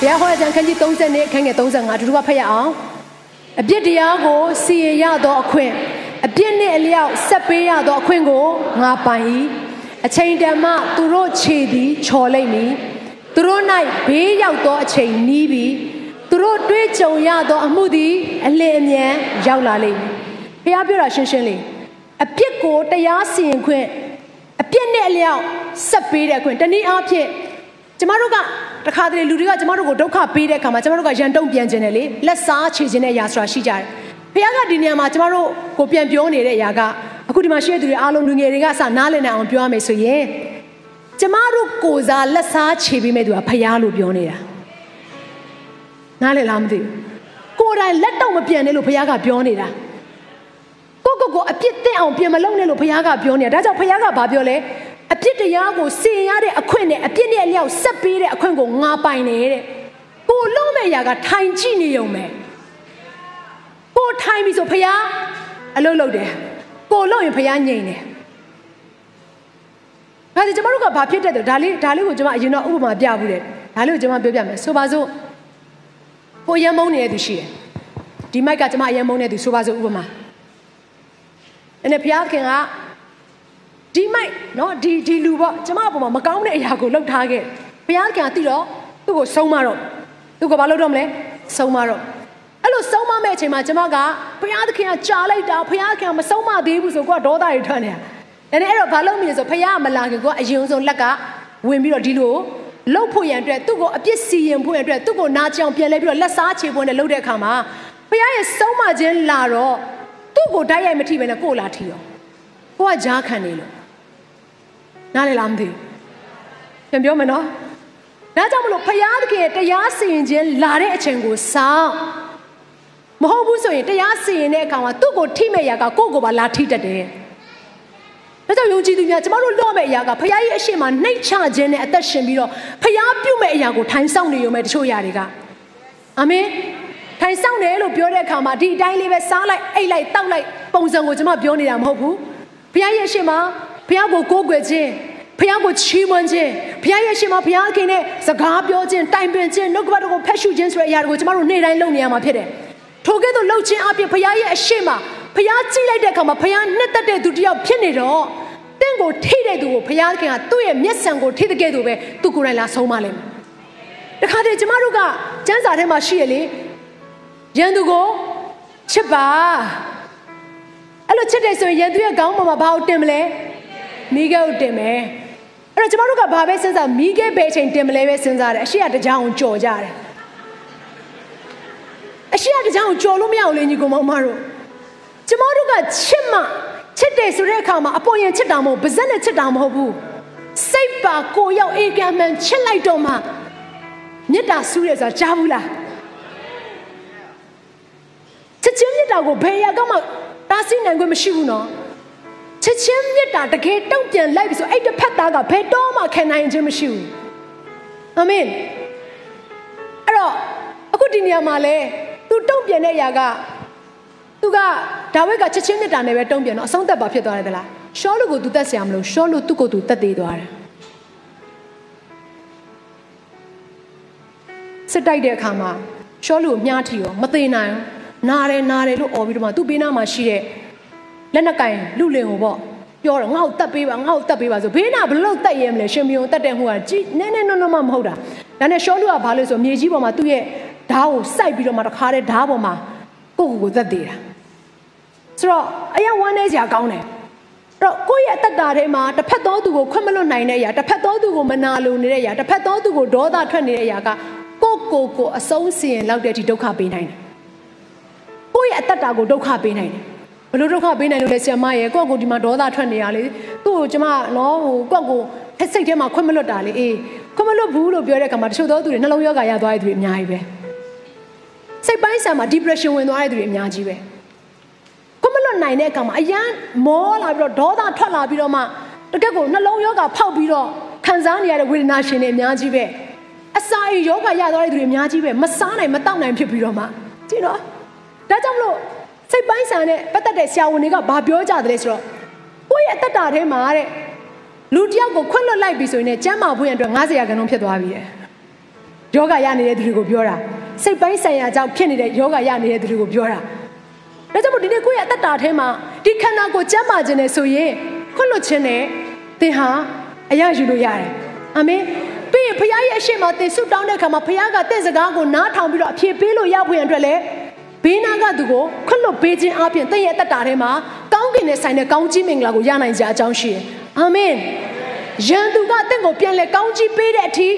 ဘုရားဟောတဲ့ခန်းကြီး30နဲ့ခန်းငယ်35တူတူကဖတ်ရအောင်အပြစ်တရားကိုစီရင်ရသောအခွင့်အပြစ်နှင့်အလျောက်ဆက်ပေးရသောအခွင့်ကိုငါပိုင်၏အချိန်တန်မှသူတို့ခြေသည်ချော်လိမ့်မည်သူတို့၌ဘေးရောက်သောအချိန်နီးပြီသူတို့တွေးကြုံရသောအမှုသည်အလင်းအမြန်ရောက်လာလိမ့်မည်ဘုရားပြောတာရှင်းရှင်းလေးအပြစ်ကိုတရားစီရင်ခွင့်အပြစ်နဲ့အလျောက်ဆက်ပေးတဲ့ခွင့်တနည်းအားဖြင့်ကျမတို့က တခါတလေလူတွေကကျမတို့ကိုဒုက္ခပေးတဲ့အခါမှာကျမတို့ကရန်တုံပြန်ခြင်းနဲ့လေလက်စားချေခြင်းနဲ့ຢာဆိုတာရှိကြတယ်။ဘုရားကဒီနေရာမှာကျမတို့ကိုပြန်ပြောနေတဲ့အရာကအခုဒီမှာရှိတဲ့သူတွေအားလုံးလူငယ်တွေကစနားလည်နိုင်အောင်ပြောရမယ်ဆိုရင်ကျမတို့ကိုစားလက်စားချေပေးမဲ့သူကဘုရားလို့ပြောနေတာ။နားလည်လားမသိဘူး။ကိုယ်တိုင်လက်တော့မပြန်နဲ့လို့ဘုရားကပြောနေတာ။ကိုကိုကိုအပြစ်တင်အောင်ပြင်မလုပ်နဲ့လို့ဘုရားကပြောနေတာ။ဒါကြောင့်ဘုရားကဘာပြောလဲ။ အပြစ်တရားကိုစင်ရတဲ့အခွင့်နဲ့အပြစ်နဲ့အလျောက်ဆက်ပေးတဲ့အခွင့်ကိုငါပိုင်နေတဲ့ကိုလုံးမဲ့ຢာကထိုင်ကြည့်နေုံပဲကိုထိုင်ပြီဆိုဖះအလုပ်လုပ်တယ်ကိုလုံးရင်ဖះငြိမ်တယ်ဒါဆိုကျမတို့ကဘာဖြစ်တဲ့ဒါလေးဒါလေးကိုကျွန်မအရင်တော့ဥပမာပြဘူးတယ်ဒါလေးကိုကျွန်မပြောပြမယ်ဆိုပါစို့ကိုရမ်းမုန်းနေတဲ့သူရှိတယ်ဒီမိုက်ကကျွန်မအရမ်းမုန်းနေတဲ့သူဆိုပါစို့ဥပမာအဲ့နဲ့ဖះခင်က ဒီမိုက်နော်ဒီဒီလူပေါ့ကျမအပေါ်မှာမကောင်းတဲ့အရာကိုလှုပ်ထားခဲ့ဘုရားကသိတော့သူ့ကိုဆုံးမတော့သူကဘာလုပ်တော့မလဲဆုံးမတော့အဲ့လိုဆုံးမမဲ့အချိန်မှာကျမကဘုရားသခင်ကကြာလိုက်တာဘုရားခင်ကမဆုံးမသေးဘူးဆိုကိုကဒေါသတွေထွက်နေတာအဲ့ဒါအဲ့တော့ဘာလုပ်မိလဲဆိုဘုရားကမလာခင်ကိုကအရင်ဆုံးလက်ကဝင်ပြီးတော့ဒီလိုလှုပ်ဖို့ရန်အတွက်သူ့ကိုအပြစ်စီရင်ဖို့ရန်အတွက်သူ့ကိုနားချောင်ပြန်လဲပြီးတော့လက်စားချေဖို့နဲ့လှုပ်တဲ့အခါမှာဘုရားရဲ့ဆုံးမခြင်းလာတော့သူ့ကိုတိုက်ရိုက်မထိပဲနဲ့ကို့လာထီရောကိုကကြားခံနေလို့ နားလည်လားမသိပြန်ပြောမယ်နော်ဒါကြောင့်မလို့ဖယားသခင်ရဲ့တရားစီရင်ခြင်းလာတဲ့အချိန်ကိုစောင့်မဟုတ်ဘူးဆိုရင်တရားစီရင်တဲ့အခါမှာသူ့ကိုထိမဲ့ရာကကိုယ့်ကိုပါလာထိတတ်တယ်ဒါကြောင့်ယုံကြည်သူများကျမတို့လော့မဲ့အရာကဖယားရဲ့အရှိမနှိတ်ချခြင်းနဲ့အသက်ရှင်ပြီးတော့ဖယားပြုတ်မဲ့အရာကိုထိုင်ဆောင်နေရုံပဲတချို့အရာတွေကအာမင်ထိုင်ဆောင်တယ်လို့ပြောတဲ့အခါမှာဒီအတိုင်းလေးပဲစားလိုက်အိတ်လိုက်တောက်လိုက်ပုံစံကိုကျမပြောနေတာမဟုတ်ဘူးဖယားရဲ့အရှိမ ဖះကိုကိုးကွယ်ခြင်းဖះကိုချီးမွမ်းခြင်းဖះရဲ့ရှင်မဖះခင်နဲ့စကားပြောခြင်းတိုင်ပင်ခြင်းနှုတ်ကပတ်တော်ကိုဖက်ရှုခြင်းဆိုတဲ့အရာတွေကိုကျမတို့နေ့တိုင်းလုပ်နေရမှာဖြစ်တယ်။ထိုကဲ့သို့လှုပ်ခြင်းအပြင်ဖះရဲ့အရှိမဖះကြည့်လိုက်တဲ့အခါမှာဖះနှစ်သက်တဲ့သူတယောက်ဖြစ်နေတော့တင့်ကိုထိတဲ့သူကိုဖះခင်ကသူ့ရဲ့မျက်စံကိုထိတဲ့ကဲ့သို့ပဲသူကိုယ်တိုင်လာဆုံးမလိမ့်မယ်။တခါတည်းကျမတို့ကကျမ်းစာထဲမှာရှိရလေရန်သူကိုချစ်ပါအဲ့လိုချစ်တယ်ဆိုရင်ရန်သူရဲ့ခေါင်းပေါ်မှာဘာကိုတင်မလဲ။ မိခဲကိုတင်မယ်အဲ့တော့ကျမတို့ကဘာပဲစဉ်းစားမိခဲဘယ်အချိန်တင်မလဲပဲစဉ်းစားတယ်အရှိရတကြောင်ကိုကြော်ကြတယ်အရှိရတကြောင်ကိုကြော်လို့မရဘူးလေညီကောင်မတို့ကျမတို့ကချစ်မှချစ်တယ်ဆိုတဲ့အခါမှာအပေါ်ရင်ချစ်တာမဟုတ်ပါဇက်နဲ့ချစ်တာမဟုတ်ဘူးစိတ်ပါကိုရောက်အေကံမှန်ချစ်လိုက်တော့မှမေတ္တာဆူးရဆိုတာကြားဘူးလားချစ်ချင်းမေတ္တာကိုဘယ်ရကမှတားဆီးနိုင်ခွင့်မရှိဘူးနော် ချက်ချင်းမြတ်တာတကယ်တုံ့ပြန်လိုက်ပြီဆိုအဲ့တစ်ဖက်သားကဘယ်တော့မှခံနိုင်ခြင်းမရှိဘူးအာမင်အဲ့တော့အခုဒီနေရာမှာလဲသူတုံ့ပြန်တဲ့အရာကသူကဒါဝိဒ်ကချက်ချင်းမြတ်တာနဲ့ပဲတုံ့ပြန်တော့အဆုံးသက်ပါဖြစ်သွားတယ်ဗလားရှောလူကိုသူတတ်ဆရာမလို့ရှောလူသူ့ကိုသူတတ်သေးသွားတယ်စစ်တိုက်တဲ့အခါမှာရှောလူကိုမြားထီရောမသေးနိုင်နားတယ်နားတယ်လို့អော်ပြီးတော့မှသူ့ဘေးနားမှာရှိတဲ့ လက်နက်ကင်လူလင်ကိုပေါ့ပြောတော့ငါ့ကိုတတ်ပေးပါငါ့ကိုတတ်ပေးပါဆိုဘေးနာဘလို့တတ်ရဲမလဲရှင်မယုံတတ်တဲ့ဟိုကကြီးနည်းနည်းနော်နော်မှမဟုတ်တာဒါနဲ့ရှောလူကဘာလို့ဆိုမြေကြီးပေါ်မှာသူ့ရဲ့ဓားကိုစိုက်ပြီးတော့မှတခါတည်းဓားပေါ်မှာကိုကိုကိုသက်သေးတာဆိုတော့အရင်ဝမ်းနေစရာကောင်းတယ်တော့ကိုယ့်ရဲ့အတ္တထဲမှာတစ်ဖက်သောသူကိုခွင့်မလွတ်နိုင်တဲ့အရာတစ်ဖက်သောသူကိုမနာလိုနေတဲ့အရာတစ်ဖက်သောသူကိုဒေါသထွက်နေတဲ့အရာကကိုကိုကိုအဆုံးစီရင်လောက်တဲ့အထိဒုက္ခပေးနိုင်တယ်ကိုယ့်ရဲ့အတ္တကိုဒုက္ခပေးနိုင်တယ် ဘလို့ဒုက္ခပေးနိုင်လို့လဲဆရာမရဲ့ကိုယ့်ကိုဒီမှာဒေါသထွက်နေရလေသူ့ကိုကျမနော်ဟိုကိုယ့်ကိုစိတ်ထဲမှာခွင့်မလွတ်တာလေအေးခွင့်မလွတ်ဘူးလို့ပြောတဲ့အခါမှာတချို့သောသူတွေနှလုံးရောဂါရသွားတဲ့သူတွေအများကြီးပဲစိတ်ပိုင်းဆိုင်မှာ depression ဝင်သွားတဲ့သူတွေအများကြီးပဲခွင့်မလွတ်နိုင်တဲ့အခါမှာအရန်မောလာပြီးတော့ဒေါသထွက်လာပြီးတော့မှတကက်ကိုနှလုံးရောဂါဖောက်ပြီးတော့ခံစားနေရတဲ့ဝေဒနာရှင်တွေအများကြီးပဲအစာရယောဂါရသွားတဲ့သူတွေအများကြီးပဲမစားနိုင်မတောက်နိုင်ဖြစ်ပြီးတော့မှကြည့်နော်ဒါကြောင့်မလို့ စိတ်ပိုင်းဆိုင်နဲ့ပတ်သက်တဲ့ဆရာဝန်တွေကဘာပြောကြတယ်လဲဆိုတော့ကိုယ့်ရဲ့အသက်တာထဲမှာတဲ့လူတယောက်ကိုခွင့်လွတ်လိုက်ပြီဆိုရင်ကျမ်းမာဖို့ရအတွက်90ရာခိုင်နှုန်းဖြစ်သွားပြီတဲ့ယောဂရနေတဲ့သူတွေကိုပြောတာစိတ်ပိုင်းဆိုင်ရာကြောင့်ဖြစ်နေတဲ့ယောဂရနေတဲ့သူတွေကိုပြောတာဒါကြောင့်မို့ဒီနေ့ကိုယ့်ရဲ့အသက်တာထဲမှာဒီခန္ဓာကိုကျမ်းမာခြင်းနဲ့ဆိုရင်ခွင့်လွတ်ခြင်းနဲ့သင်ဟာအရယူလို့ရတယ်အာမင်ပြီးရင်ဖခင်ရဲ့အရှိမသင်ဆုတောင်းတဲ့အခါမှာဖခင်ကတင့်စကားကိုနားထောင်ပြီးတော့အဖြေပေးလို့ရဖို့ရန်အတွက်လည်း ဘေးနာကသူကိုခွင့်လွတ်ပေးခြင်းအပြင်တင့်ရဲ့အသက်တာထဲမှာကောင်းကင်နဲ့ဆိုင်တဲ့ကောင်းကြီးမင်္ဂလာကိုရနိုင်ကြအကြောင်းရှိတယ်အာမင်ယန်သူကတင့်ကိုပြန်လဲကောင်းကြီးပေးတဲ့အထိ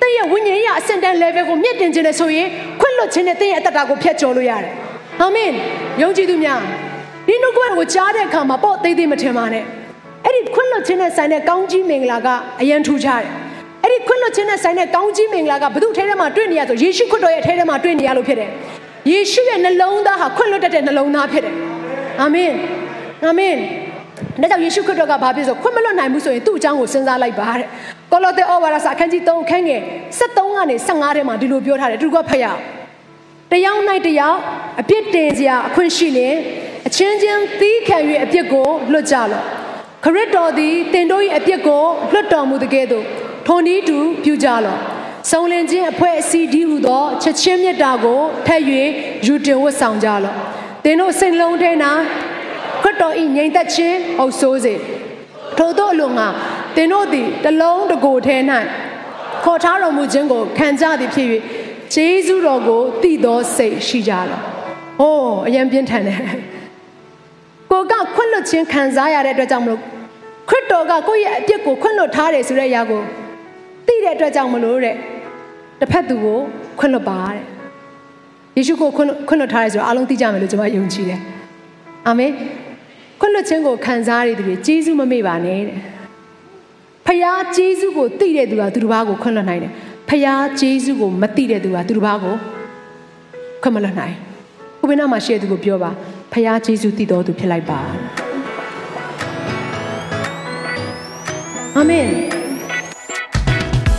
တင့်ရဲ့ဝိညာဉ်ရေးအဆင့်တန်း level ကိုမြင့်တင်ခြင်းနဲ့ဆိုရင်ခွင့်လွတ်ခြင်းနဲ့တင့်ရဲ့အသက်တာကိုဖျက်ကျော်လို့ရတယ်အာမင်ယုံကြည်သူများဒီနှုတ်ကပတ်ကိုကြားတဲ့အခါမှာပေါ့သေးသေးမထင်ပါနဲ့အဲ့ဒီခွင့်လွတ်ခြင်းနဲ့ဆိုင်တဲ့ကောင်းကြီးမင်္ဂလာကအယံထူကြတယ်အဲ့ဒီခွင့်လွတ်ခြင်းနဲ့ဆိုင်တဲ့ကောင်းကြီးမင်္ဂလာကဘု து ထဲထဲမှာတွေ့နေရဆိုယေရှုခရစ်တော်ရဲ့ထဲထဲမှာတွေ့နေရလို့ဖြစ်တယ် ယေရှုရဲ့နှလုံးသားဟာခွင့်လွတ်တတ်တဲ့နှလုံးသားဖြစ်တယ်အာမင်အာမင်ဒါကြောင့်ယေရှုခရစ်တော်ကဘာဖြစ်ဆိုခွင့်မလွတ်နိုင်ဘူးဆိုရင်သူ့အကြောင်းကိုစဉ်းစားလိုက်ပါတဲ့ကောလောသဲဩဝါဒစာအခန်းကြီး3အခန်းငယ်73ကနေ15ထဲမှာဒီလိုပြောထားတယ်သူကဖတ်ရအောင်တယောက်၌တယောက်အပြစ်တင်စရာအခွင့်ရှိလင်အချင်းချင်းသီးခံ၍အပြစ်ကိုလွတ်ကြလော့ခရစ်တော်သည်တင်တို့၏အပြစ်ကိုလွတ်တော်မူတဲ့ကဲ့သို့ထုံဒီတူပြုကြလော့ စုံလင်ခြင်းအဖွဲ့အစည်းဒီဟုသောချက်ချင်းမြတ်တာကိုထက်၍ယူတင်ဝတ်ဆောင်ကြလော့တင်တို့စိတ်လုံးထဲ၌ခရစ်တော်၏ငြိမ်သက်ခြင်းအုပ်ဆိုးစေထို့သောအလိုငါတင်တို့သည်တလုံးတကိုယ်ထဲ၌ခေါ်ထားတော်မူခြင်းကိုခံကြသည်ဖြစ်၍ဂျေဇုတော်ကိုတည်သောစိတ်ရှိကြလော့။အိုးအရင်ပြင်းထန်တယ်။ကိုကခွင့်လွတ်ခြင်းခံစားရတဲ့အတွက်ကြောင့်မလို့ခရစ်တော်ကကိုယ့်ရဲ့အပြစ်ကိုခွင့်လွတ်ထားတယ်ဆိုတဲ့အရာကိုသိတဲ့အတွက်ကြောင့်မလို့တဲ့ တစ်ဖက်သူကိုခွင့်လွတ်ပါတဲ့ယေရှုကိုခွင့်ခွင့်လွတ်ထားတယ်ဆိုတော့အားလုံးသိကြမယ်လို့ကျွန်မယုံကြည်တယ်အာမင်ခွင့်လွတ်ခြင်းကိုခံစားရတဲ့သူတွေကျေးဇူးမမေ့ပါနဲ့တဲ့ဖခင်ကျေးဇူးကိုသိတဲ့သူကသူတစ်ပါးကိုခွင့်လွတ်နိုင်တယ်ဖခင်ကျေးဇူးကိုမသိတဲ့သူကသူတစ်ပါးကိုခွင့်မလွတ်နိုင်ဥပ္ပနာမှာရှိတဲ့သူကိုပြောပါဖခင်ကျေးဇူးသိတော်သူဖြစ်လိုက်ပါအာမင်